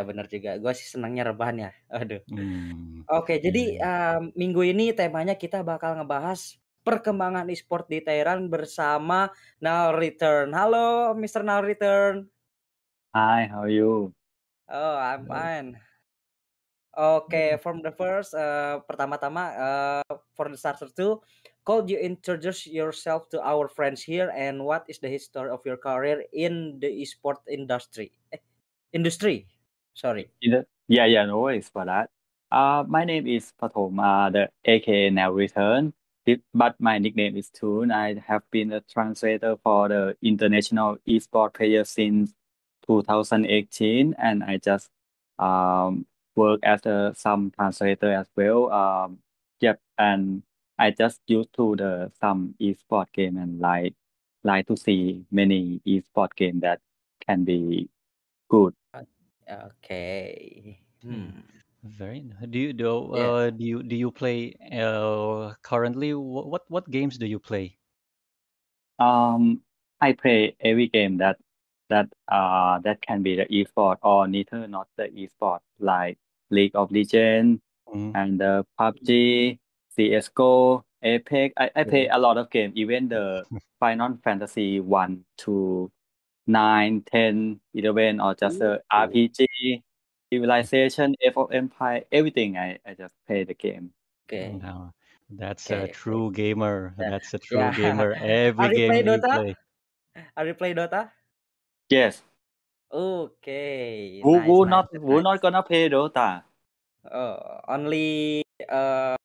Iya bener juga, gua sih senangnya rebahan ya, aduh. Mmm, Oke jadi, iya iya. mmm, minggu ini temanya kita bakal ngebahas perkembangan e-sport di Thailand bersama Nowreturn. Halo Mister Nowreturn. Hi, how are you? Oh, I'm fine. Oke, Mhm. from the first, eee, pertama-tama, eee, for the starter too, could you introduce yourself to our friends here and what is the history of your career in the e-sport industry? Eh, industry, sorry. Yeah, yeah, no worries for that. Uh, my name is Pathom, uh, the aka Nallreturn, but my nickname is Toon. I have been a translator for the international e-sport player since 2018, and I just um work as a some translator as well. Um, yep, and I just used to the some e-sport game and like like to see many e-sport game that can be good. Ot oke, Hmm, hmm. very ni do you do, Yeah. uh, do you do you play, uh, currently wh what what games do you play? Um, I play every game that that uh that can be the e-sport or neither not the e-sport like League of Legends Mhm. and the PUBG, CS:GO, Apex. I I play Oke. a lot of game, even the Final Fantasy 1 to 9, 10, 11 or just a RPG, Civilization, Age of Empire, everything I I just play the game. Oke. Now, that's a Oke oke. true gamer, Ya that's a ya. true gamer, every Are you play game you Dota? play. Are you play Dota? Yes. Okay, Who nice who nice not that's who not gonna play Dota? Oh, only, um,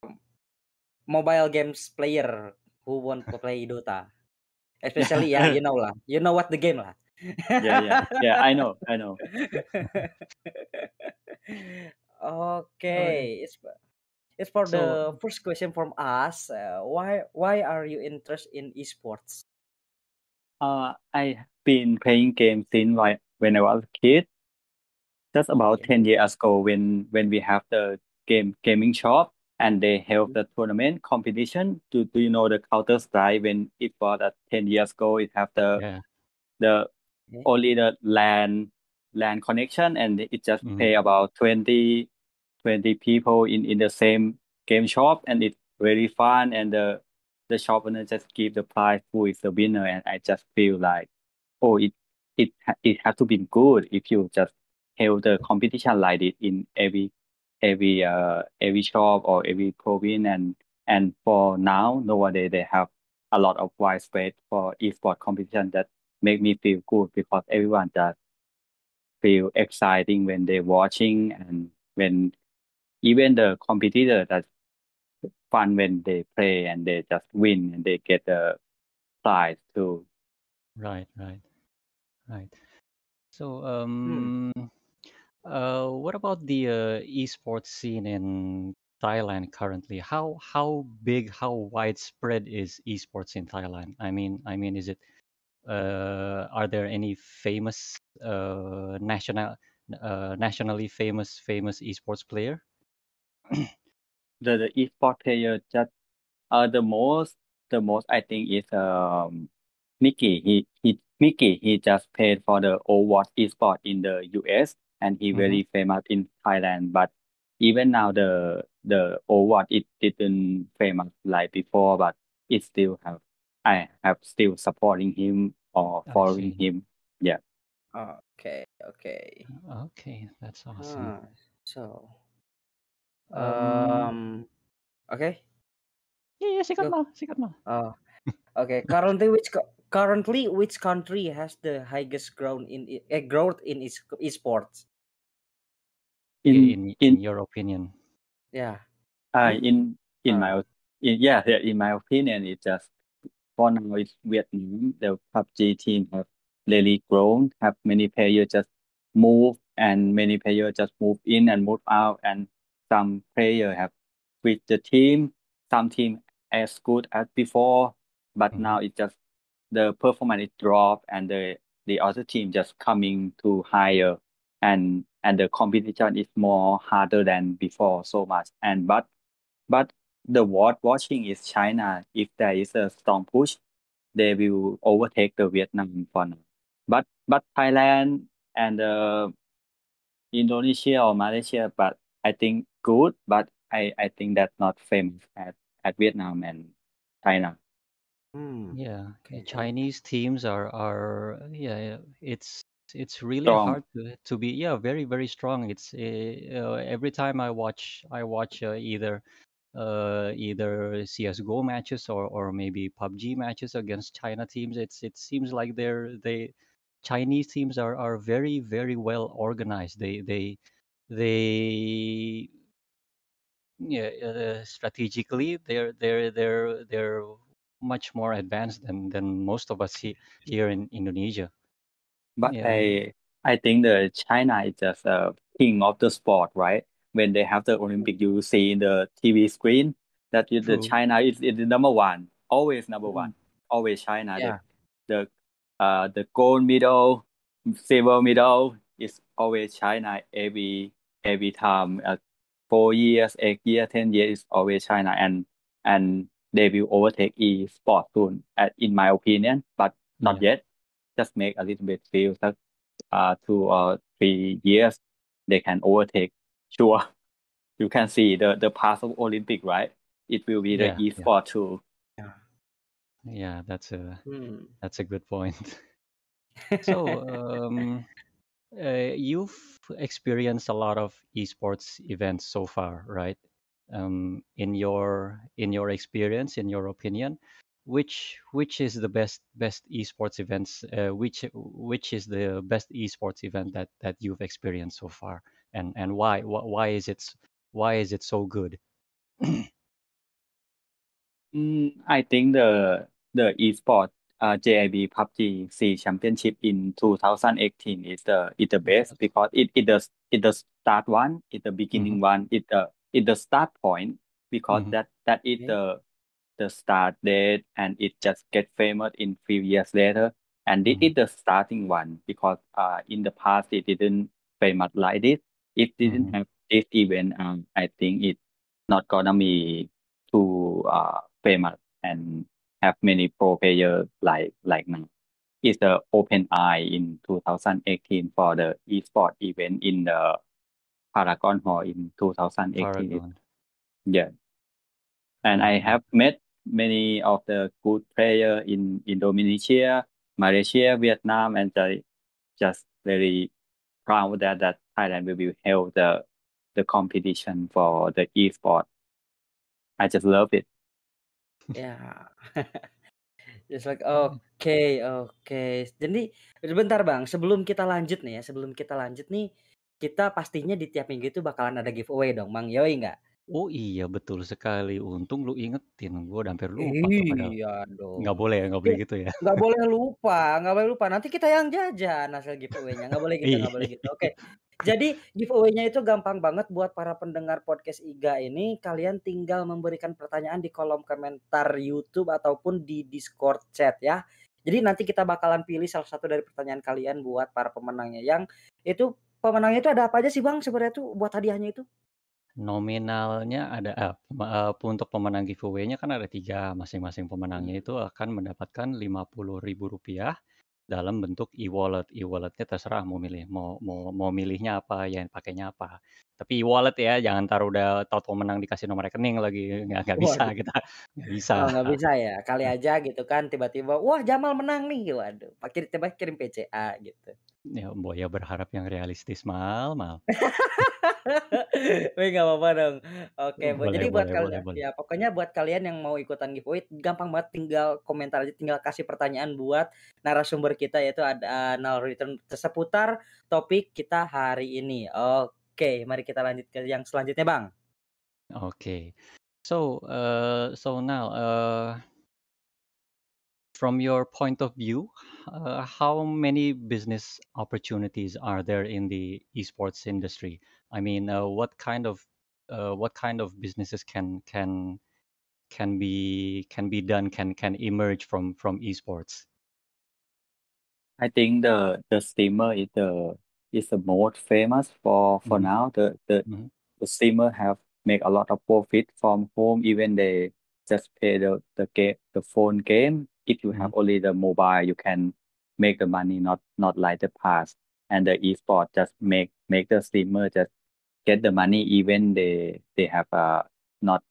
mobile games player who want to play Dota. Especially yeah, you know lah, you know what the game lah. Yeah, yeah. Yeah, I know, I know. Okay. It's for it's for So the first question from us, uh, why why are you interested in e-sports? Uh, I have been playing games since why when I was a kid. Just about Yeah. 10 years ago when when we have the game gaming shop and they held Mhm. the tournament competition. Do do you know the Counter-Strike when it was uh, 10 years ago, it have the Yeah. the. Only the LAN LAN connection and it just Mhm. play about 20 20 people in in the same game shop and it's really fun and the the shop owner just give the prize who is the winner and I just feel like, oh, it it it has to be good if you just held the competition like it in every every uh every shop or every province and and for now nowadays they have a lot of wide space for e-sport competition that make me feel good because everyone just feel exciting when they're watching and when even the competitor that fun when they play and they just win and they get the prize too. Right, right, right. So, Hmm. um, uh, what about the, uh, e-sports scene in Thailand currently? How how big, how widespread is e-sports in Thailand? I mean I mean, is it, are there any famous, uh, national uh, nationally famous famous e-sports player? The the e-sport player just uh the most the most I think is um Mickie. He he Mickie he just played for the Overwatch e-sport in the US and he Mhm. very famous in Thailand. But even now the the Overwatch it didn't famous like before, but it still have I have still supporting him or following see. him. Yeah. Okay. Okay. Okay, that's awesome. Ah, so Um um, oke. Iya iya, sikat Go. Mal sikat Mal. Oh, okay. Currently which co currently which country has the highest grown in e eh, growth in es e-sports? In in in in your opinion. Yeah. uh in in my Uh. o- in yeah, yeah in my opinion it's just for now it's Vietnam. The PUBG team have really grown, have many players just move and many players just move in and move out and some player have switched the team. Some team as good as before, but Mhm. now it just the performance is drop and the the other team just coming to higher and and the competition is more harder than before so much. And but but the world watching is China. If there is a strong push, they will overtake the Vietnam for now. But but Thailand and uh Indonesia or Malaysia, but I think good, but I, I think that's not famous at, at Vietnam and China. Hmm. Yeah, Okay. Chinese teams are are yeah, yeah, it's it's really Strong. hard to to be yeah, very very strong. It's uh, uh, every time I watch I watch uh, either uh either CS:GO matches or or maybe PUBG matches against China teams. It's it seems like they're they Chinese teams are are very very well organized. They they they yeah uh, strategically they're they're they're they're much more advanced than than most of us he, here in Indonesia. But Yeah. I I think the China is just a king of the sport, right? When they have the Olympic, you see in the TV screen that the China is, is the number one, always number Mm. one, always China. Yeah. The the uh the gold medal, silver medal is always China every every time. Uh, four years, eight years, ten years is always China, and and they will overtake e sport soon, uh, in my opinion, but not Yeah. yet just make a little bit feel that uh two or three years they can overtake sure you can see the the path of olympic right it will be the Yeah, yeah. e-sport too Yeah, that's a Hmm. that's a good point. So, um, uh, you've experienced a lot of esports events so far, right? Um, in your in your experience, in your opinion, which which is the best best esports events? Uh, which which is the best esports event that that you've experienced so far, and and why why, why is it why is it so good? Mm, I think the the esports uh, JIB PUBG C Championship in 2018 is the is the best because it it does it the start one, it the beginning one, it the it the start point because Mhm. that that is the the start date and it just get famous in few years later and this Mhm. is the starting one because uh in the past it didn't famous like this. It didn't Mhm. have this event. Um, I think it not gonna be too uh famous and have many pro players like like now. It's the open eye in 2018 for the esport event in the Paragon Hall in 2018. Paragon. Yeah. And I have met many of the good players in Indonesia, Malaysia, Vietnam, and I just very proud that that Thailand will be held the the competition for the esport. I just love it. Ya. Just like oke oke. Jadi bentar Bang, sebelum kita lanjut nih ya, sebelum kita lanjut nih, kita pastinya di tiap minggu itu bakalan ada giveaway dong Bang, yoi nggak? Oh iya betul sekali. Untung lu ingetin, gue udah hampir lupa tuh padahal. Iya dong. Nggak boleh ya, nggak boleh gitu ya. Nggak boleh lupa, nggak boleh lupa. Nanti kita yang jajan hasil giveaway-nya. Nggak boleh gitu, nggak boleh gitu. Oke. Jadi giveaway-nya itu gampang banget buat para pendengar podcast IGA ini. Kalian tinggal memberikan pertanyaan di kolom komentar YouTube ataupun di Discord chat ya. Jadi nanti kita bakalan pilih salah satu dari pertanyaan kalian buat para pemenangnya. Yang itu pemenangnya itu ada apa aja sih Bang sebenarnya tuh buat hadiahnya itu? Nominalnya ada eh, eh, untuk pemenang giveaway-nya kan ada tiga. Masing-masing pemenangnya itu akan mendapatkan Rp50.000 dalam bentuk e-wallet. E-walletnya terserah mau milih mau mau mau milihnya apa, yang pakainya apa. Tapi e-wallet ya, jangan taruh udah tahu-tahu menang dikasih nomor rekening lagi. Nggak nggak bisa Waduh. kita nggak bisa. Oh nggak bisa ya? Kali aja gitu kan tiba-tiba, wah Jamal menang nih. Waduh, pakai tiba kirim PCA gitu. Ya, Boya berharap yang realistis mal mal. Wih nggak apa-apa dong. Oke, buat Boleh jadi buat boleh kalian boleh. ya pokoknya buat kalian yang mau ikutan giveaway gampang banget tinggal komentar aja, tinggal kasih pertanyaan buat narasumber kita yaitu ada Nal Return seputar topik kita hari ini. Oke, mari kita lanjut ke yang selanjutnya Bang. Okay. So, uh, so now, uh, from your point of view, uh, how many business opportunities are there in the esports industry? I mean, uh, what kind of uh, what kind of businesses can can can be can be done can can emerge from from esports? I think the the streamer is the is the most famous for for Mhm. now. The the Mhm. the streamer have make a lot of profit from home. Even they just pay the the game the phone game. If you have only the mobile, you can make the money. Not not like the past. and the esport just make make the streamer just get the money even they they have uh not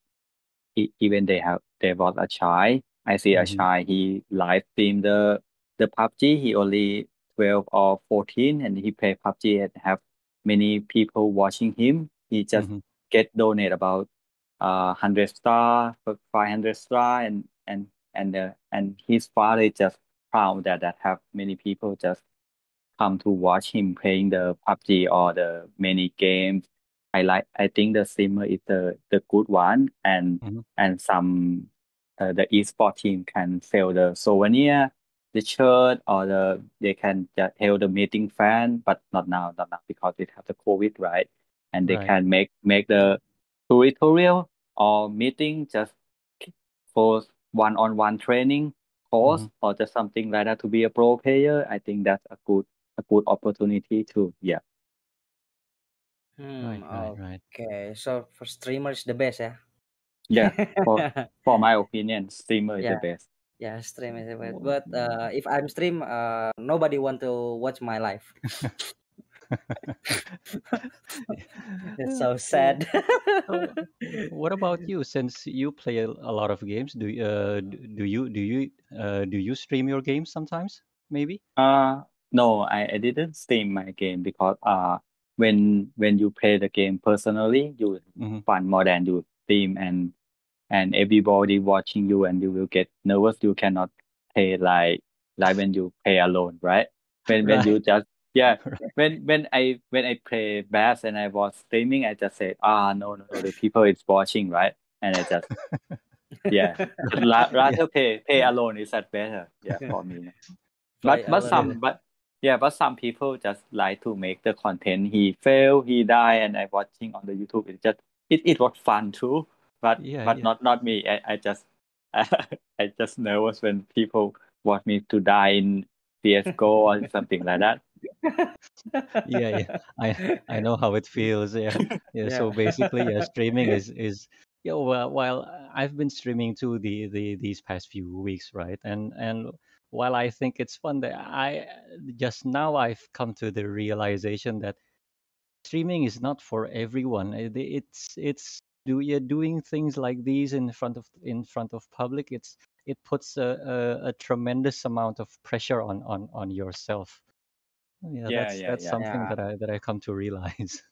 even they have there was a child I see a Mhm. child he live stream the the PUBG he only 12 or 14 and he play PUBG and have many people watching him he just Mhm. get donate about uh 100 star 500 star and and and uh, and his father just proud that that have many people just come to watch him playing the PUBG or the many games. I like. I think the streamer is the the good one, and Mhm. and some uh, the esport team can sell the souvenir, the shirt, or the they can just tell the meeting fan, but not now, not now because it have the COVID, right? And they Right. can make make the tutorial or meeting just for one-on-one training course Mhm. or just something like that to be a pro player. I think that's a good a good opportunity too. Yeah. Hmm, Right, right, right. okay. So for streamer is the best, yeah. Yeah. For for my opinion, streamer is the best. Yeah, stream is the best. But uh, if I'm stream, uh, nobody want to watch my live. It's so So, sad. so what about you? Since you play a, a lot of games, do y- uh do you do you uh do you stream your games sometimes? Maybe? Uh no, I, I didn't stream my game because uh when when you play the game personally, you hmm fun more than you stream and and everybody watching you and you will get nervous. You cannot play like like when you play alone, right? When when you just yeah when when I when I play bass and I was streaming, I just said ah no no the people is watching right, and I just yeah rather play play alone is that better yeah for me. But but some but yeah but some people just like to make the content. He fail, he die, and I watching on the YouTube. It just it, it was fun too, but Yeah, but yeah. not not me. I, I just I just nervous when people want me to die in CS:GO or something like that. Yeah, yeah. I I know how it feels. Yeah. Yeah. Yeah. So basically, yeah, streaming is is yeah. Well, while uh, I've been streaming too the the these past few weeks, right? And and while I think it's fun, that I just now I've come to the realization that streaming is not for everyone. It- It's it's do you doing things like these in front of in front of public. It's it puts a, a, a tremendous amount of pressure on on on yourself. Yeah, Yeah, that's yeah, that's yeah. something Yeah. that I that I come to realize.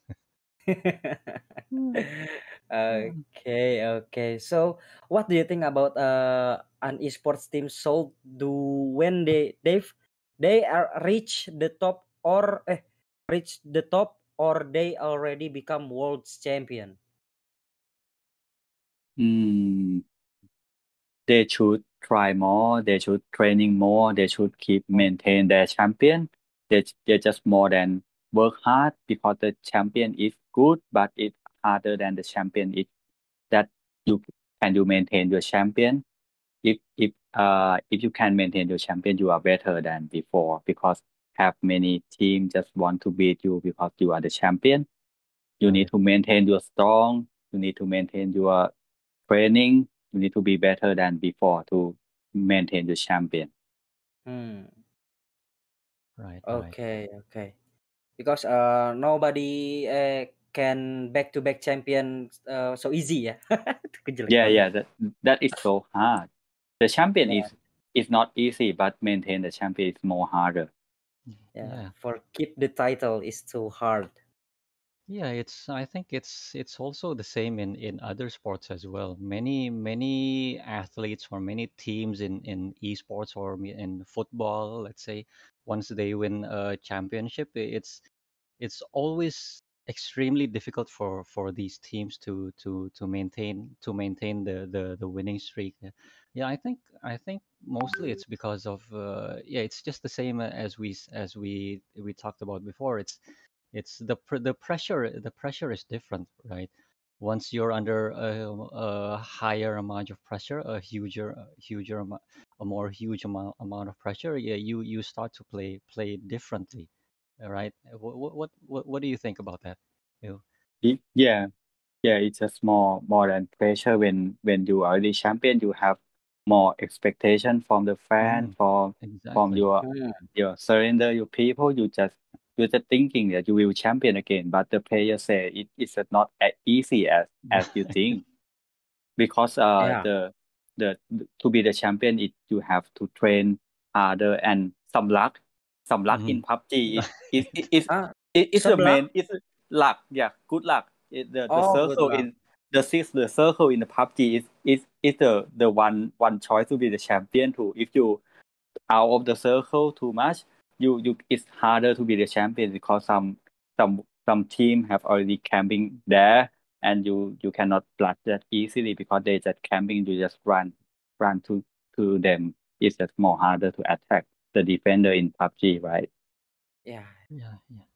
Okay, okay. So, what do you think about uh an esports team sold do when they they've they are reach the top or eh reach the top or they already become world champion? Mm, they should try more. They should training more. They should keep maintain their champion. They they just more than work hard because the champion is good, but it's harder than the champion. It that you can you maintain your champion. If if uh if you can maintain your champion, you are better than before because have many team just want to beat you because you are the champion. You need to maintain your strong. You need to maintain your training. You need to be better than before to maintain the champion. hmm. Right, right. Okay, okay. Because uh nobody uh can back to back champion uh, so easy ya. Jelek Yeah, yeah, that that is so hard. The champion Yeah, is is not easy, but maintain the champion is more harder. yeah. Yeah. For keep the title is too hard. Yeah, it's I think it's it's also the same in in other sports as well. Many many athletes or many teams in in esports or in football, let's say, once they win a championship, it's it's always extremely difficult for for these teams to to to maintain to maintain the the the winning streak. Yeah, I think I think mostly it's because of uh, yeah, it's just the same as we as we we talked about before. It's it's the the pressure the pressure is different, right? Once you're under a, a higher amount of pressure, a huger a huger amount, a more huge amount amount of pressure, yeah, you you start to play play differently right? What what what what do you think about that? You It- yeah, yeah, it's just more more than pressure when when you are the champion, you have more expectation from the fan, mm, from from your Hmm. your surrender your people. You just you're just thinking that you will champion again, but the player say it is not as easy as as you think, because uh Yeah. the the to be the champion it you have to train harder and some luck, some luck in PUBG is is is, is Ah, it, it's some the main luck? it's luck. Yeah good luck. It, the the Oh, circle in the six the circle in the PUBG is is is the the one one choice to be the champion too if you out of the circle too much you you it's harder to be the champion because some some some team have already camping there and you you cannot block that easily because they just camping you just run run to to them it's just more harder to attack the defender in PUBG right Yeah. yeah, yeah.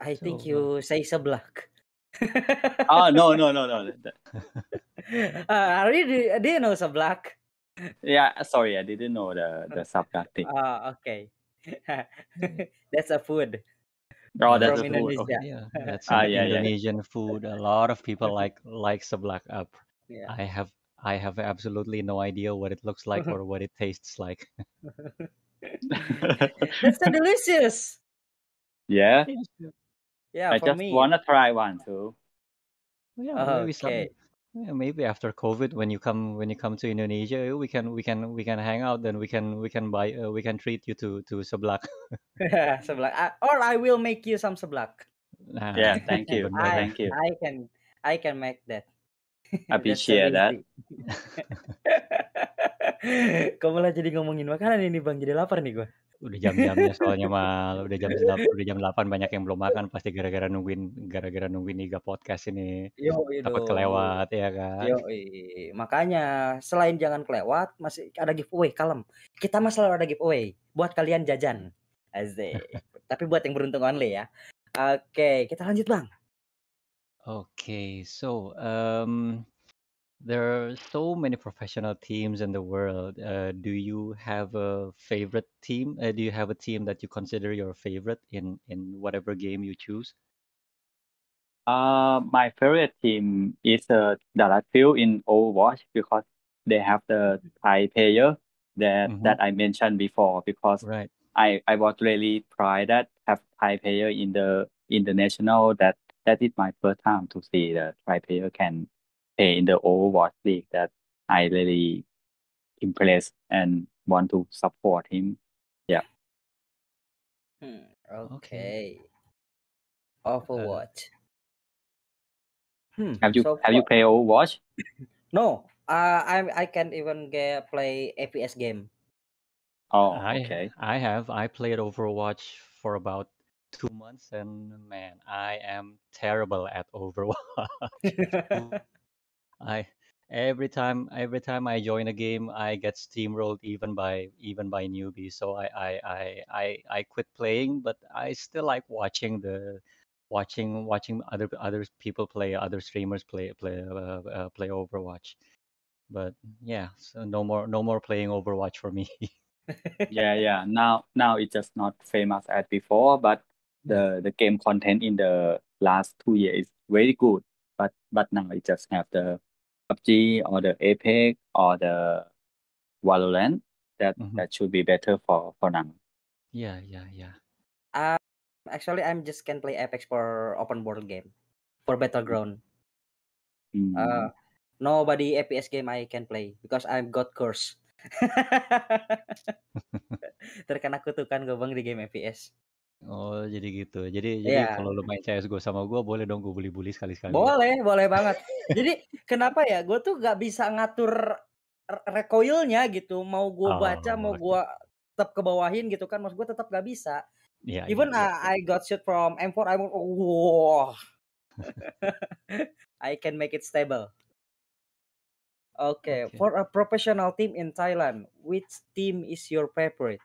I think So, uh, you say seblak. oh no no no no that- uh, really, didn't know seblak? Yeah, sorry, I didn't know the the subtactic. Ah, okay. That's a food. Oh, that's from food. Indonesia. Okay. yeah, that's Ah, an yeah, yeah. Indonesian food. A lot of people like like seblak up. Yeah. I have I have absolutely no idea what it looks like or what it tastes like. That's so delicious. Yeah, Yeah, I for just me. wanna try one too. Yeah, maybe some. Okay. Yeah, maybe after COVID, when you come when you come to Indonesia, we can we can we can hang out. Then we can we can buy uh, we can treat you to to seblak. seblak. I, or I will make you some seblak. Nah, Yeah, thank you. I Thank you. I can I can make that. Appreciate that. Kok malah jadi ngomongin makanan ini Bang, jadi lapar nih gua. Udah jam-jamnya soalnya mal, udah jam selap- udah jam 8 banyak yang belum makan pasti gara-gara nungguin gara-gara nungguin Iga podcast ini. Yoi Takut kelewat ya kan. Yoi. Makanya selain jangan kelewat, masih ada giveaway, kalem. Kita mah selalu ada giveaway buat kalian jajan. Asik. Tapi buat yang beruntung only ya. Oke, kita lanjut Bang. Okay, so um, there are so many professional teams in the world. Uh, do you have a favorite team? Uh, do you have a team that you consider your favorite in in whatever game you choose? Uh, my favorite team is uh, Dallas Fuel in Overwatch because they have the Thai player that Mhm. that I mentioned before. Because Right. I I was really proud that have Thai player in the international. That that is my first time to see the Thai player can play in the Overwatch league. That I really impressed and want to support him. Yeah. Hmm, Okay. Overwatch. Hmm, Have you so have you played Overwatch? No, uh, I I can't even get play FPS game. Oh, I okay. I have I played Overwatch for about two months, and man, I am terrible at Overwatch. I every time every time I join a game, I get steamrolled even by even by newbies. So I I I I, I quit playing, but I still like watching the watching watching other other people play, other streamers play play uh, uh, play Overwatch. But yeah, so no more no more playing Overwatch for me. yeah yeah now now it's just not famous as before but the the game content in the last two years is very good but but now it just have the PUBG or the Apex or the Valorant that Mhm. that should be better for for now Yeah, yeah, yeah. Actually, I'm just can play Apex for open world game, for battleground. Mm. Uh, nobody FPS game I can play because I've got curse. Terkena kutukan gue bang di game FPS. Oh, jadi gitu. Jadi jadi Iya. kalau lu main CS:GO sama gua boleh dong gue bully-bully sekali-sekali. Boleh, boleh banget. Jadi kenapa ya? Gue tuh gak bisa ngatur re- recoilnya gitu. Mau gue baca, mau Oh. gue tetap ke bawahin gitu kan. Maksud gue tetap gak bisa. Iya, iya, Even iya. I, I got shoot from M4, I'm wow. I can make it stable. Okay, Okay. for a professional team in Thailand, which team is your favorite?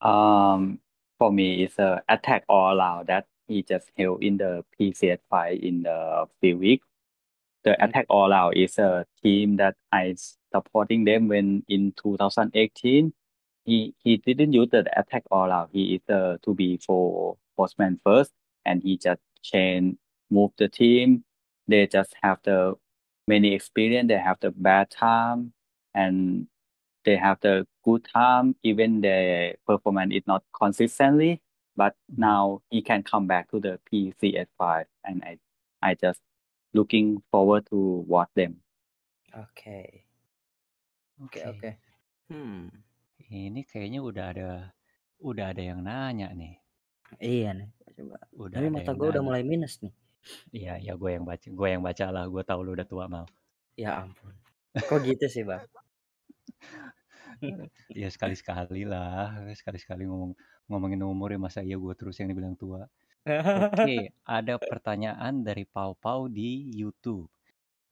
Um, for me, it's a Attack All Around that he just held in the PCS fight in the few weeks. The Mhm. Attack All Around is a team that I supporting them when in 2018. He he didn't use the Attack All Around. He is uh, to be for postman first, and he just change move the team. They just have the many experience. They have the bad time, and they have the good time, even the performance is not consistently. But Mhm. now he can come back to the PCS5, and I I just looking forward to watch them. Oke. Oke Oke. oke. Hmm. Ini kayaknya udah ada udah ada yang nanya nih. Iya nih, coba. Udah Tapi mata gue udah mulai minus nih. Iya, ya gue yang baca, gue yang baca lah. Gue tahu lu udah tua mal. Ya ampun. Kok gitu sih, Bang? ya sekali-sekali lah, sekali-sekali ngomong ngomongin umur ya masa iya gue terus yang dibilang tua. Oke, ada pertanyaan dari Pau Pau di YouTube.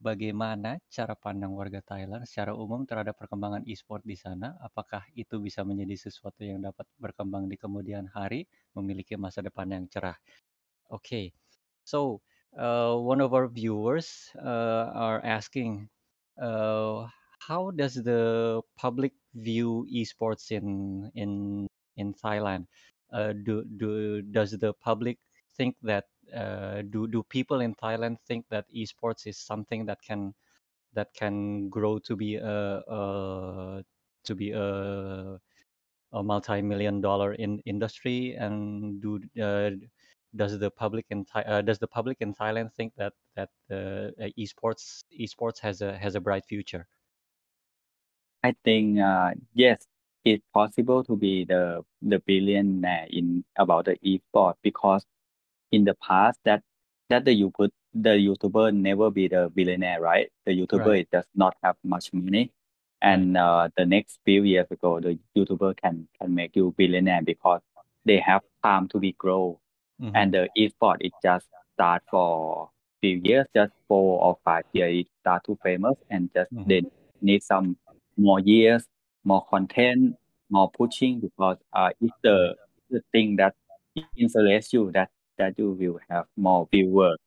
Bagaimana cara pandang warga Thailand secara umum terhadap perkembangan e-sport di sana? Apakah itu bisa menjadi sesuatu yang dapat berkembang di kemudian hari, memiliki masa depan yang cerah? Okay, so uh, one of our viewers uh, are asking, uh, how does the public view esports in in in Thailand? Uh, do do does the public think that uh, do do people in Thailand think that esports is something that can that can grow to be a, a to be a a multi-million dollar in industry and do uh, does the public in Thai, uh, does the public in Thailand think that that uh, esports esports has a has a bright future? I think uh, yes, it's possible to be the the billionaire in about the e-sport because in the past that that the you put the YouTuber never be the billionaire, right? The YouTuber Right. does not have much money, and uh, the next few years ago, the YouTuber can can make you billionaire because they have time to be grow, Mhm. and the e-sport it just start for few years, just four or five years, it start to famous, and just Mhm. they need some more years, more content, more pushing because uh, it's the the thing that interests you that that you will have more viewers.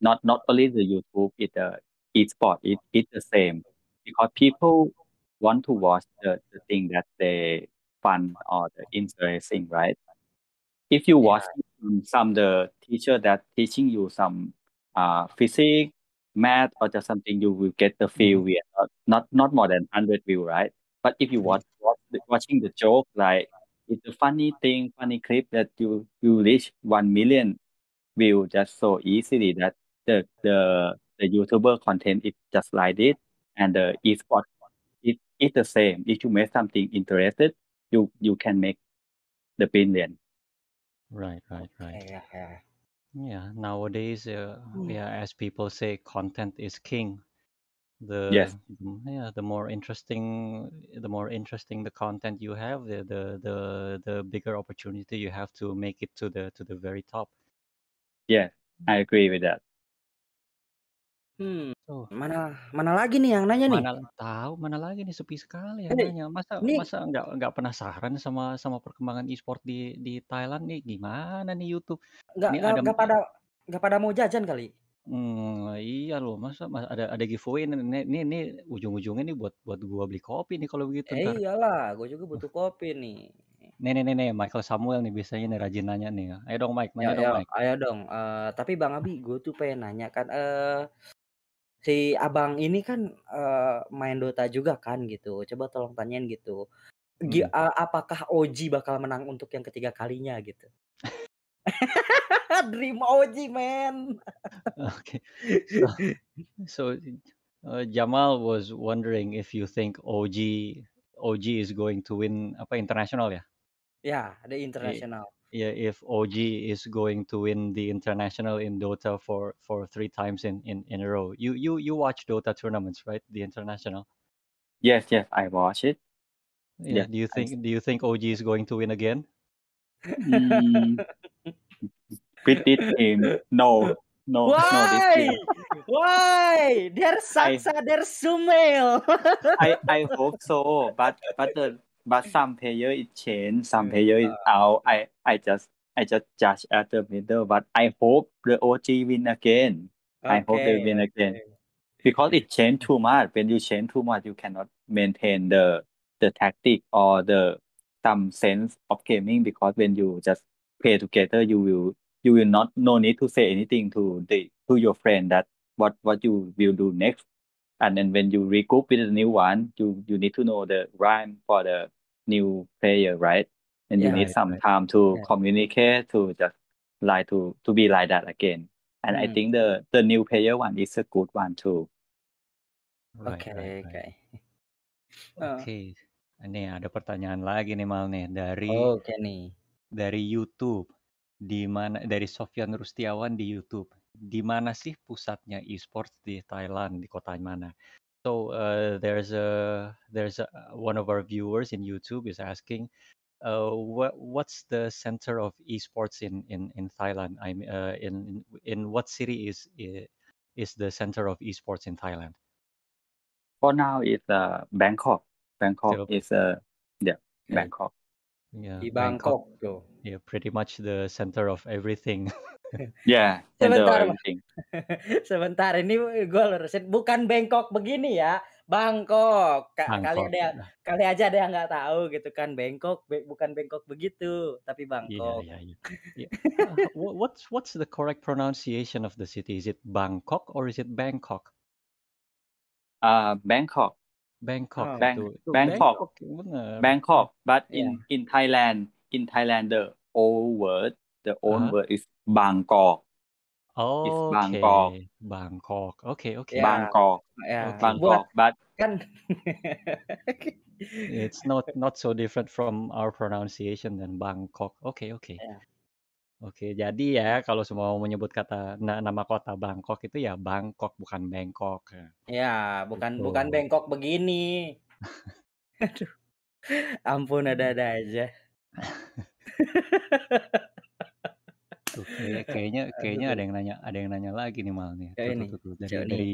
Not not only the YouTube, it uh, e-sport, it it's the same because people want to watch the, the thing that they fun or the interesting, right? If you Yeah. watch some, some the teacher that teaching you some uh physics, math, or just something, you will get the feel Mhm. we are not, not not more than hundred view, right? But if you watch, watch the, watching the joke, like it's a funny thing, funny clip that you you reach one million view just so easily that the the the YouTuber content is just like this, and the e-sport it it's the same. If you make something interested, you you can make the billion. Right, right, right. Iya ya. Yeah, nowadays, uh, Hmm. yeah, as people say, content is king. The Yes. yeah, the more interesting, the more interesting the content you have, the the the the bigger opportunity you have to make it to the to the very top. Yeah, I agree with that. Hmm. Oh, Mana mana lagi nih yang nanya nih? mana tahu, mana lagi nih sepi sekali yang Ini nanya. Masa ini masa nggak nggak penasaran sama sama perkembangan e-sport di di Thailand nih? Gimana nih YouTube? nggak Ini nggak ada nggak pada nggak pada mau jajan kali? Hmm, iya loh, masa ma ada ada giveaway nih nih nih nih ujung-ujungnya nih buat buat gua beli kopi nih kalau begitu Eh iyalah, gue juga butuh kopi nih. Nih nih nih nih, Michael Samuel nih biasanya nih rajin nanya nih. Ayo dong Mike, Ya nanya dong ya, Mike. ayo dong. Eh, tapi Bang Abi, gue tuh pengen nanya kan, eh si abang ini kan eh, main Dota juga kan gitu. Coba tolong tanyain gitu. Gi- Mhm. eh, apakah OG bakal menang untuk yang ketiga kalinya gitu? Dream OG man. Okay. So so uh, Jamal was wondering if you think OG OG is going to win apa international ya? Ya, the I- international. Yeah, if OG is going to win the international in Dota for for three times in in in a row. You you you watch Dota tournaments, right? The international. Yes, yes, I watch it. Yeah. Yes, Do you I think do you think OG is going to win again? mm, with this team. No, no, no, this Why? team. Why? There's I Saksa, there's Sumail. I I hope so, but but the but some player is changed, some player is uh, out. I I just I just judge at the middle, but I hope the OG win again. I hope they win again okay. because it changed too much. When you change too much, you cannot maintain the the tactic or the some sense of gaming because when you just play together, you will you will not no need to say anything to the to your friend that what what you will do next. And then when you regroup with the new one, you you need to know the rhyme for the new player, right? And you need Right, some right. time to Yeah. communicate to just like to to be like that again. And I Hmm. think the the new player one is a good one too. Right, okay right, oke. right. Heeh. Oke. Ini ada pertanyaan lagi nih Mal nih dari Oke nih. dari YouTube. Di mana dari Sofyan Rustiawan di YouTube. Di mana sih pusatnya e-sports di Thailand? Di kota mana? So uh, there's a there's a, one of our viewers in YouTube is asking, uh, what what's the center of esports in in in Thailand? I'm uh, in in what city is is the center of esports in Thailand? For now, it's uh, Bangkok. Bangkok Still, is uh, yeah, Bangkok. yeah, Di Bangkok. Bangkok. Yeah, pretty much the center of everything. Yeah, of Sebentar. Sebentar ini gue lurusin bukan Bangkok begini ya. Bangkok. Ka- kali Bangkok. ada yang- kali aja ada yang nggak tahu gitu kan Bangkok be- bukan Bangkok begitu, tapi Yeah, Bangkok. yeah, yeah. yeah. Uh, wha- what's what's the correct pronunciation of the city? Is it Bangkok or is it Bangkok? Uh, Bangkok. Bangkok Oh, Bang itu. Bangkok. Bangkok bener. Bangkok. But Yeah. in in Thailand, in Thailand, the old word, the old Uh-huh. word is Bangkok. Bangkok. Okay, Bangkok. Okay, okay. Ya, Bangkok. ya. Buat Bangkok. But kan It's not not so different from our pronunciation than Bangkok. Okay, okay. Ya. Oke, jadi ya kalau semua mau menyebut kata na- nama kota Bangkok itu ya Bangkok bukan Bangkok. Ya, bukan bukan Betul. Bangkok begini. Aduh. Ampun ada-ada aja. Tuh, kayak- kayaknya kayaknya ada yang nanya ada yang nanya lagi nih Mal nih. Tuh tuh ini. tuh, tuh. dari Coba dari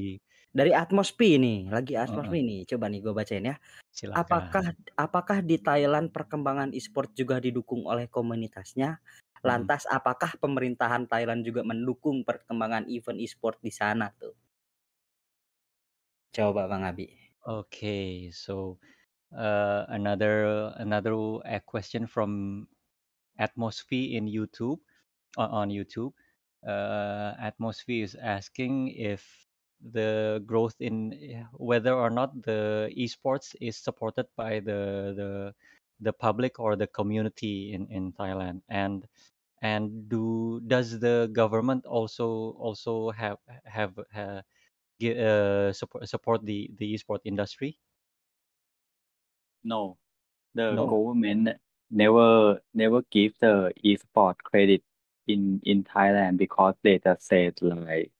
Dari Atmospi nih, lagi. Atmospi nih. Coba nih gue bacain ya. silakan. Apakah apakah di Thailand perkembangan e-sport juga didukung oleh komunitasnya? Mhm. Lantas apakah pemerintahan Thailand juga mendukung perkembangan event e-sport di sana tuh? Coba Bang Abi. Okay, so uh, another another uh, question from Atmosphere in YouTube on, on YouTube. Uh, Atmosphere is asking if the growth in whether or not the esports is supported by the the the public or the community in in Thailand. And and do does the government also also have have uh, gi- uh, support support the the esport industry? No, the no. government never never give the e-sport credit in in Thailand because they just said like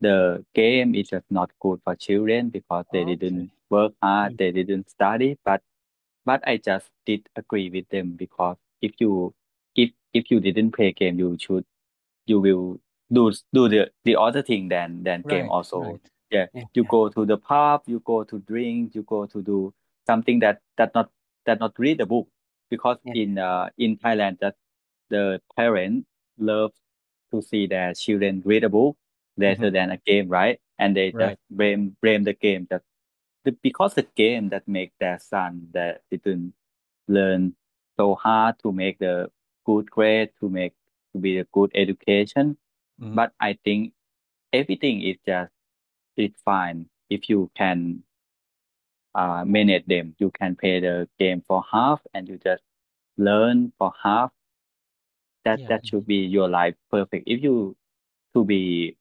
the game is just not good for children because they okay didn't work hard, Mm. they didn't study. But but I just did agree with them because if you if if you didn't play game, you should you will do do the the other thing than than game also. right Yeah, Ya, you ya. go to the pub, you go to drink, you go to do something that that not that not read the book because Ya. in uh in Thailand that the parents love to see their children read a book rather Mhm. than a game, right? And they right just blame blame the game that the, because the game that make their son that didn't learn so hard to make the good grade to make to be a good education. Mhm. But I think everything is just it's fine if you can uh manage them. You can play the game for half and you just learn for half. That yeah that should be your life perfect. If you to be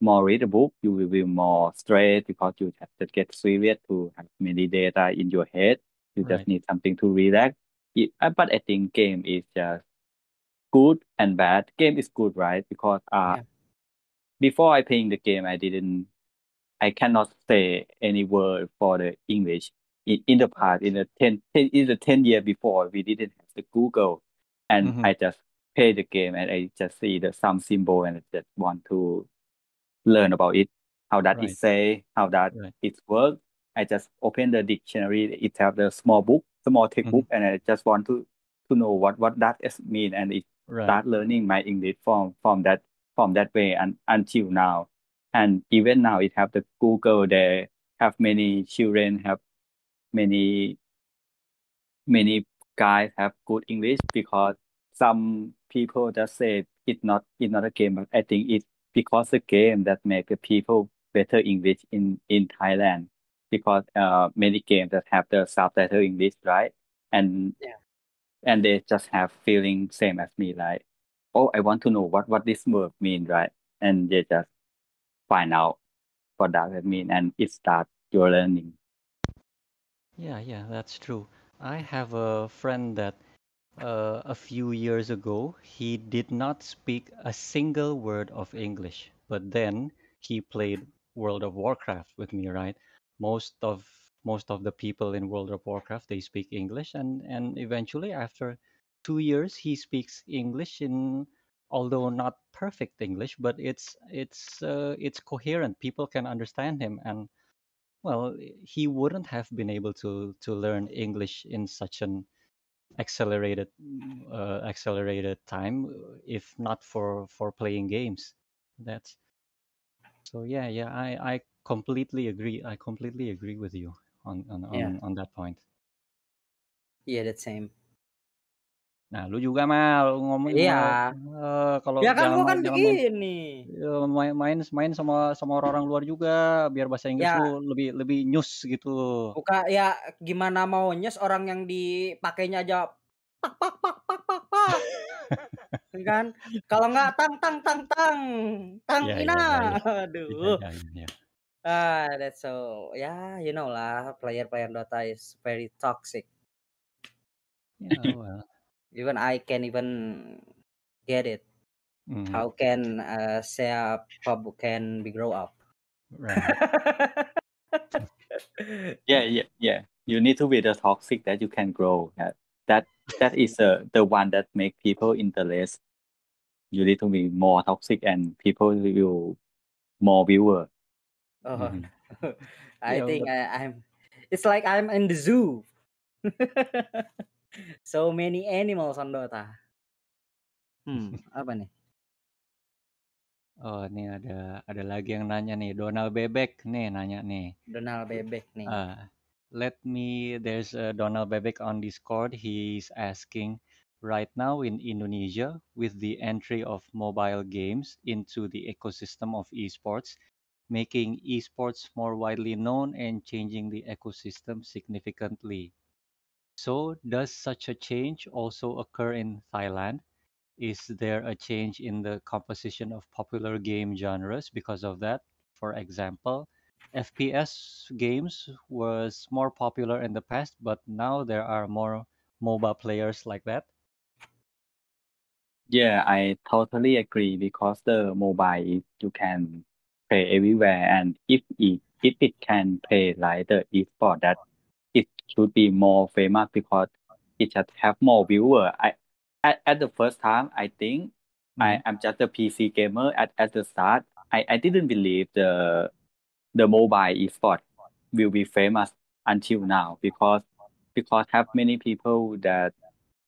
more read a book, you will be more stressed because you have to get serious to have many data in your head. You just need something to relax. It, but I think game is just good and bad. Game is good, right? Because uh Ya. before I playing the game, I didn't, I cannot say any word for the English. In, in the past, in the 10, 10 in the 10 year before, we didn't have the Google. And Mhm. I just play the game and I just see the some symbol and I just want to learn about it, how that right is say, how that right it work. I just open the dictionary. It have the small book, small textbook, Mhm. and I just want to to know what what that is mean, and it right start learning my English from from that from that way and until now. And even now, it have the Google. They have many children have many many guys have good English because some people just say it's not it's not a game, but I think it's because the game that make the people better English in in Thailand because uh many games that have the subtitle English, right? And Yeah. and they just have feeling same as me, like, oh, I want to know what what this word mean, right? And they just find out what does it mean, and it start your learning. Yeah, yeah, that's true. I have a friend that uh, a few years ago he did not speak a single word of English, but then he played World of Warcraft with me, right? Most of most of the people in World of Warcraft they speak English, and and eventually after two years he speaks English in although not perfect English, but it's it's uh, it's coherent. People can understand him, and well, he wouldn't have been able to to learn English in such an accelerated uh, accelerated time uh, if not for for playing games. That's so yeah, yeah. I I completely agree. I completely agree with you on on Yeah. on, on that point. Yeah, that same. Nah, lu juga mal ngomong Iya. eh, kalau Ya kan gua kan begini. eh, main main main sama sama orang luar juga biar bahasa Inggris Ya. lu lebih lebih nyus gitu. Buka ya gimana mau nyes orang yang dipakainya aja pak pak pak pak pak pak. kan? Kalau nggak tang tang tang tang tang Ya, ya, ina. ya, ya. Iya, Aduh. iya, iya, iya. Ah, that's so yeah, you know lah, player-player Dota is very toxic. Ya, well. Even I can even get it. Mhm. How can uh, Sea Pub can be grow up? Right. Yeah, yeah, yeah. You need to be the toxic that you can grow. That that, that is the the one that make people interest. You need to be more toxic, and people will more viewer. Oh, Mhm. I Yeah, think but- I, I'm. It's like I'm in the zoo. so many animals on Dota. Hmm, apa nih? Oh, ini ada ada lagi yang nanya nih, Donald Bebek nih nanya nih. Donald Bebek nih. Uh, let me, there's uh, Donald Bebek on Discord. He's asking, right now in Indonesia, with the entry of mobile games into the ecosystem of esports, making esports more widely known and changing the ecosystem significantly. So, does such a change also occur in Thailand? Is there a change in the composition of popular game genres because of that? For example, FPS games was more popular in the past, but now there are more MOBA players like that. Yeah, I totally agree because the mobile is you can play everywhere, and if it if it can play like the esport, that should be more famous because it just have more viewer. I at, at the first time, I think I mm-hmm. am just a PC gamer at, at the start. I, I didn't believe the the mobile esport will be famous until now because because have many people that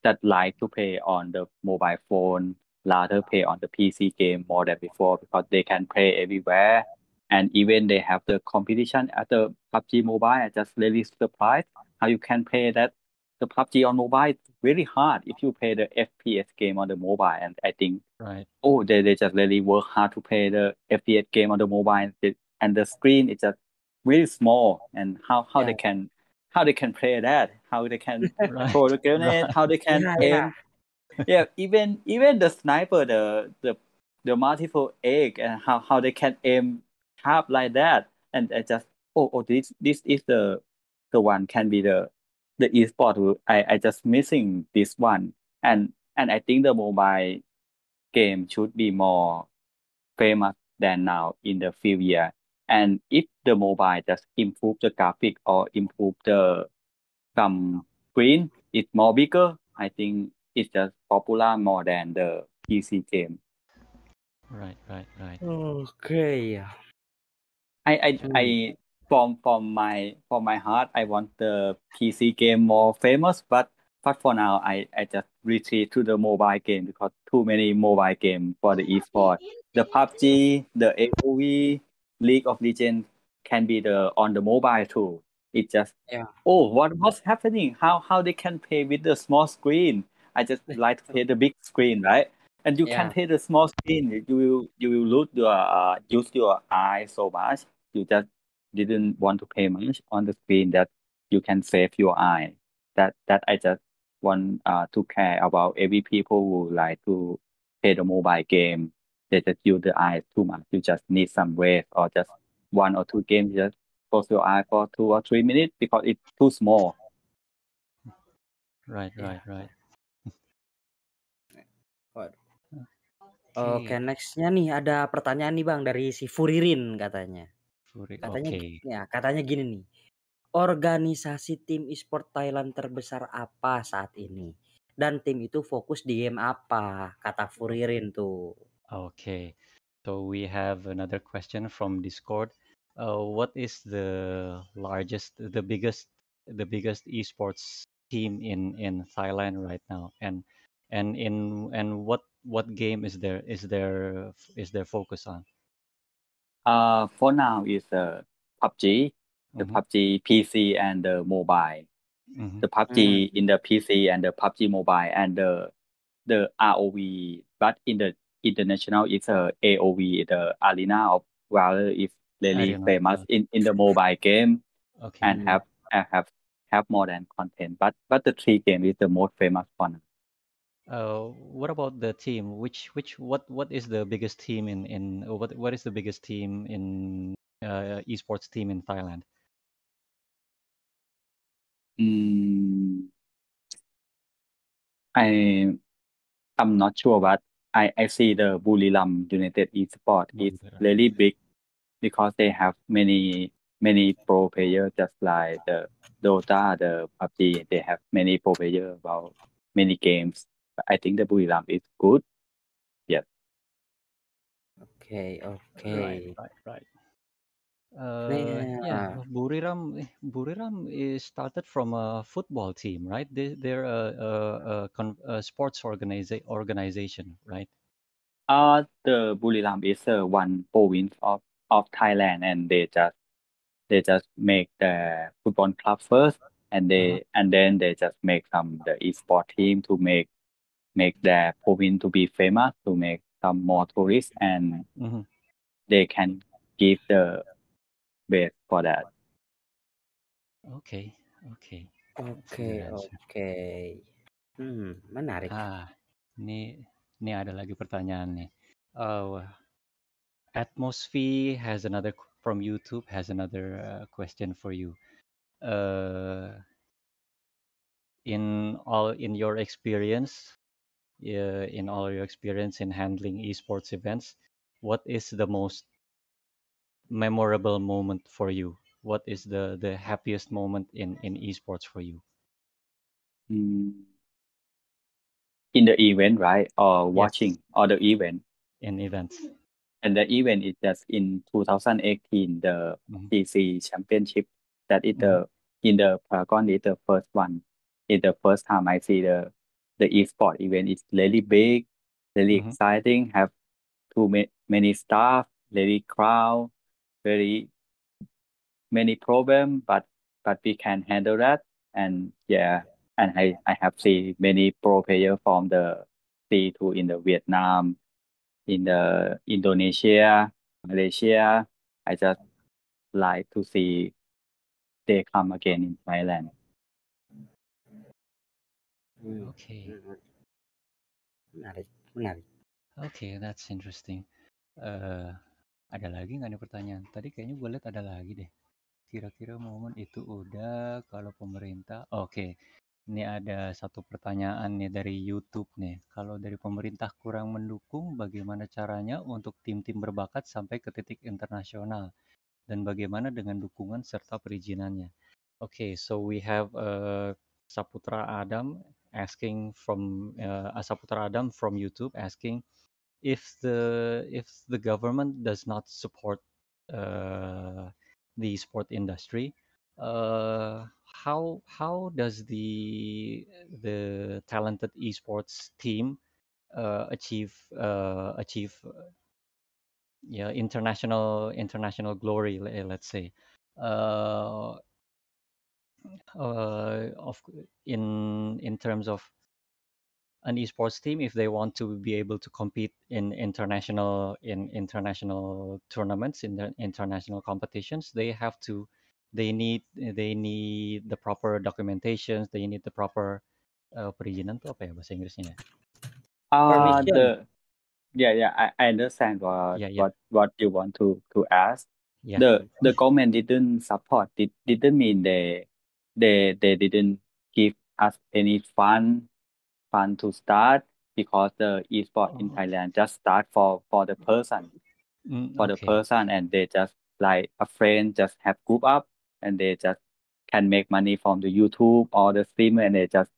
that like to play on the mobile phone rather play on the PC game more than before because they can play everywhere and even they have the competition at the PUBG Mobile. I just really surprised how you can play that the PUBG on mobile is really hard if you play the FPS game on the mobile and I think Right. oh they, they just really work hard to play the FPS game on the mobile and the, and the screen is just really small and how how they can how they can play that how they can Right. throw the grenade Right. how they can Yeah, aim yeah. yeah even even the sniper the the the multiple egg and how how they can aim sharp like that and I just oh oh this this is the the one can be the the esport who- I I just missing this one and and I think the mobile game should be more famous than now in the few years and if the mobile just improve the graphic or improve the some screen it's more bigger I think it's just popular more than the PC game Right. Right. Right. Okay. I I Hmm. I from from my from my heart I want the PC game more famous but but for now I I just retreat to the mobile game because too many mobile game for the esport. The PUBG the AOV League of Legends can be the on the mobile too. It just Yeah. oh what what's happening? How how they can play with the small screen? I just like to play the big screen right? And you Yeah. can play the small screen. You will you will lose your uh, use your eye so much you just didn't want to pay much on the screen that you can save your eye. That that I just want uh, to care about every people who like to play the mobile game. They just use the eye too much. You just need some rest or just one or two games. Just close your eye for two or three minutes because it's too small. Right, Yeah. right, right. Waduh. Oke, Oke, nextnya nih ada pertanyaan nih bang dari si Furirin katanya. Furi- Katanya, gi- ya katanya gini nih. Organisasi tim e-sport Thailand terbesar apa saat ini? Dan tim itu fokus di game apa? Kata Furirin tuh. Okay, so we have another question from Discord. Uh, what is the largest, the biggest, the biggest esports team in in Thailand right now? And and in and what what game is there is there is there focus on? Uh, for now is the PUBG, the Mhm, PUBG PC and the mobile. mhm. The PUBG in the PC and the PUBG mobile and the the ROV, but in the international it's a AOV, the Arena of Valor is really Arena famous Valor. in, in the mobile game Okay. and have and have have more than content. But but the three game is the most famous one. Uh, what about the team? Which which what what is the biggest team in in what what is the biggest team in uh, esports team in Thailand? Mm, I I'm not sure, but I, I see the Buriram United Esport is really big because they have many many pro players just like the Dota, the PUBG. They have many pro players about many games. But I think the Buriram is good. Oke, oke. Right, right, right. Uh, Nah, yeah, Buriram, Buriram is started from a football team, right? They, they're a, a, a, con, a sports organiza- organization, right? uh the Buriram is uh, one province of, of Thailand and they just they just make the football club first and they Uh-huh. and then they just make some the esport team to make make their province to be famous to make some more tourists and hmm they can give the base for that. Okay, okay. That's a oke, good Hmm, menarik. Ah, ini ini ada lagi pertanyaan nih. Uh, Atmosphere has another from YouTube has another uh, question for you. Uh, in all in your experience, in all your experience in handling esports events, what is the most memorable moment for you? What is the the happiest moment in in esports for you? Mm. In the event, right? Or Yes, watching or the event. in events. And the event is just in 2018, the Mhm, PC Championship. That is mhm, the in the Paragon is the first one. It's the first time I see the the esport event. It's really big, really mhm. exciting. Have too ma- many staff, really crowd, very many problem, but but we can handle that. And yeah, and I I have seen many pro player from the C2 in the Vietnam, in the Indonesia, Malaysia. I just like to see they come again in Thailand. Hmm, Okay, hmm, menarik, menarik. okay, that's interesting. Eh, ada lagi nggak nih pertanyaan? Tadi kayaknya gue lihat ada lagi deh. Kira-kira momen itu udah kalau pemerintah. Oke, ini ada satu pertanyaan nih dari YouTube nih. Kalau dari pemerintah kurang mendukung, bagaimana caranya untuk tim-tim berbakat sampai ke titik internasional? Dan bagaimana dengan dukungan serta perizinannya? Okay, so we have uh, Saputra Adam asking from uh, Saputra Adam from YouTube asking if the if the government does not support uh, the sport industry, uh, how how does the the talented esports team uh, achieve uh, achieve uh, yeah international international glory let's say uh, of in in terms of an esports team if they want to be able to compete in international in international tournaments in the international competitions they have to they need they need the proper documentations they need the proper uh, perizinan tuh apa ya bahasa Inggrisnya? Uh, the yeah yeah I, I understand what Yeah, yeah. what what you want to to ask. Yeah. The the government didn't support. It didn't mean they they they didn't give us any fund fund to start because the esport in Oh. Thailand just start for for the person Mm, for the person and they just like a friend just have group up and they just can make money from the YouTube or the streamer and they just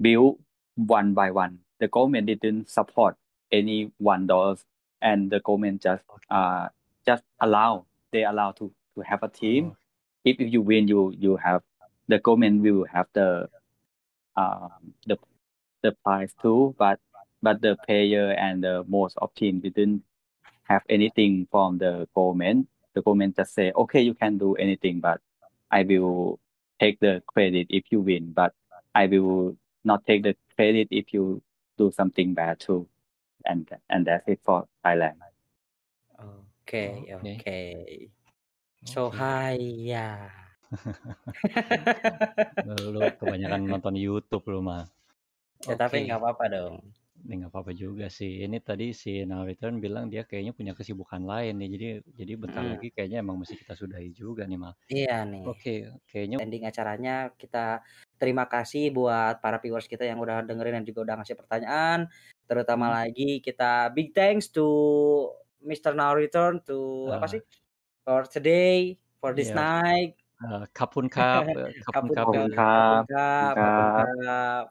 build one by one. The government didn't support any one dollars and the government just Okay. uh just allow they allow to to have a team. Oh, If, if you win you you have the government will have the um the the prize too but but the player and the most of team didn't have anything from the government. The government just say, okay, you can do anything, but I will take the credit if you win, but I will not take the credit if you do something bad too. And and that's it for Thailand. Oke, okay. oke. So Oke. hai ya. Lu kebanyakan nonton YouTube lu mah. Ya tapi Oke. nggak apa-apa dong. Ini nggak apa-apa juga sih. Ini tadi si Now Return bilang dia kayaknya punya kesibukan lain nih. Jadi jadi bentar Mm. lagi kayaknya emang mesti kita sudahi juga nih mal. Iya nih. Oke, kayaknya Ending acaranya kita terima kasih buat para viewers kita yang udah dengerin dan juga udah ngasih pertanyaan. Terutama Hmm. lagi kita big thanks to Mr. Now Return to apa uh, sih for today for this iya night. ขอบคุณครับขอบคุณครับขอบคุณครับขอบคุณครับ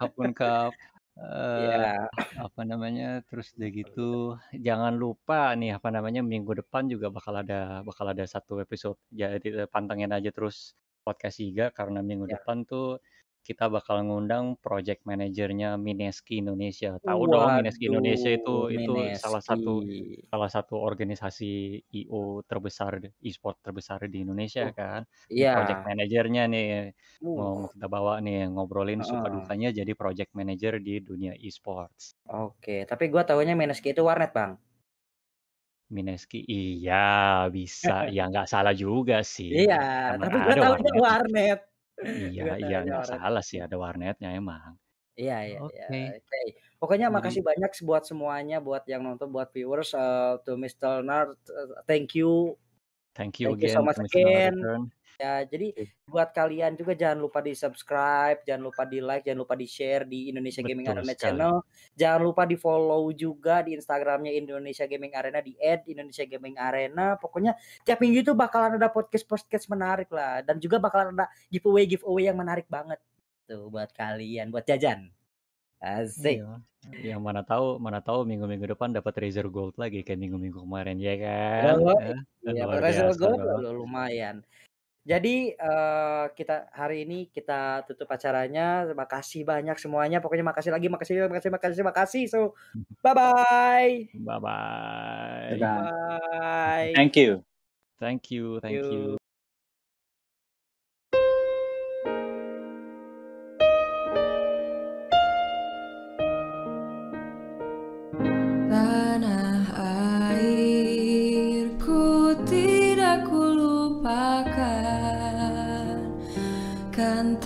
ขอบคุณครับเอ่อ apa namanya terus udah gitu jangan lupa nih apa namanya minggu depan juga bakal ada bakal ada satu episode. Jadi eh, pantengin aja terus podcast Iga karena minggu depan tuh kita bakal ngundang project manajernya Mineski Indonesia tahu dong Mineski Indonesia itu Waduh, itu salah satu Mineski. salah satu organisasi IO terbesar e-sport terbesar di Indonesia Uh, kan Ini project manajernya nih Uh, mau kita bawa nih ngobrolin suka heeh. dukanya jadi project manager di dunia e-sports Oke, tapi gua taunya Mineski itu warnet, Bang. Mineski iya bisa ya nggak salah juga sih Iya, tapi taunya warnet warnet. Iya iya nggak warnet. salah sih ada warnetnya emang Iya, iya, iya. oke Oke. Pokoknya jadi makasih banyak buat semuanya, buat yang nonton, buat viewers, uh, to Mr. Nard, uh, thank you. thank you Thank you again so much again. Return Ya, jadi Oke. buat kalian juga jangan lupa di-subscribe, jangan lupa di-like, jangan lupa di-share di Indonesia Gaming betul Arena sekali channel. Jangan lupa di-follow juga di Instagramnya Indonesia Gaming Arena di @indonesia gaming arena. Pokoknya tiap minggu itu bakalan ada podcast-podcast menarik lah dan juga bakalan ada giveaway-giveaway yang menarik banget tuh buat kalian, buat jajan. Asik. iya yang mana tahu mana tahu minggu-minggu depan dapat Razer Gold lagi kayak minggu-minggu kemarin ya kan Eh, iya, luar Razer Gold lumayan. Jadi eh, kita hari ini kita tutup acaranya. Terima kasih banyak semuanya. Pokoknya makasih lagi, makasih, makasih, makasih, makasih. So, bye bye. bye bye Bye-bye. Bye. Thank you. thank you thank you Kan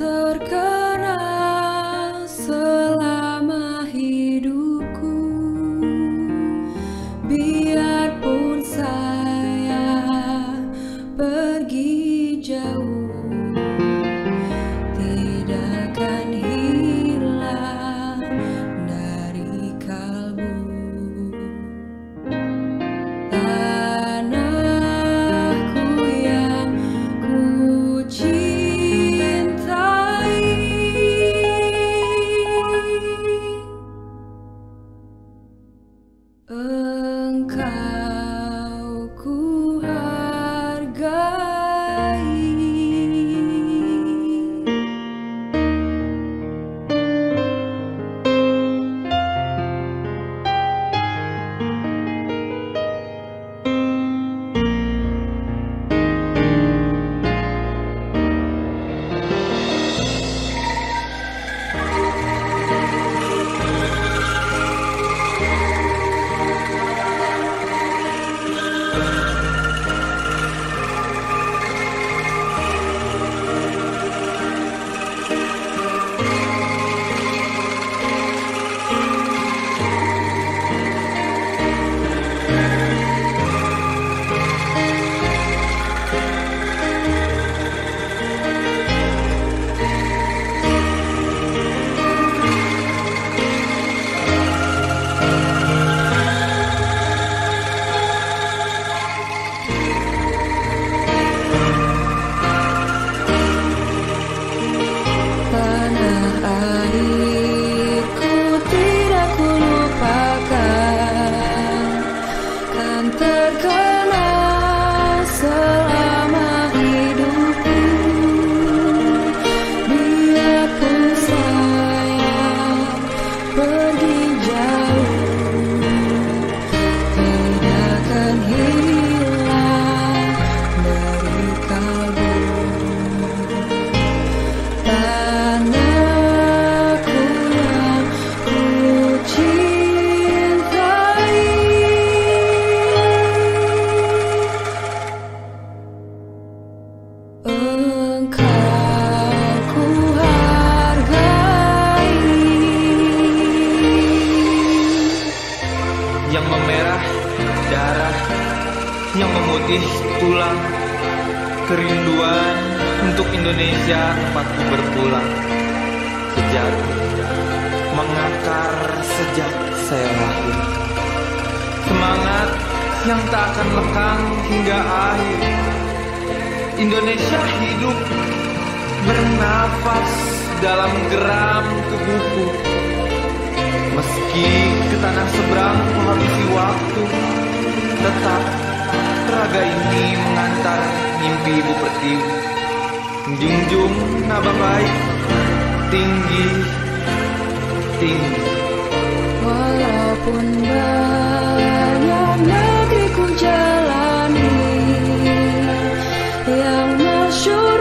Kondisi waktu Tetap raga ini mengantar mimpi ibu pertiwi. Menjunjung naba baik tinggi tinggi. Walaupun banyak negeriku jalani Yang masyur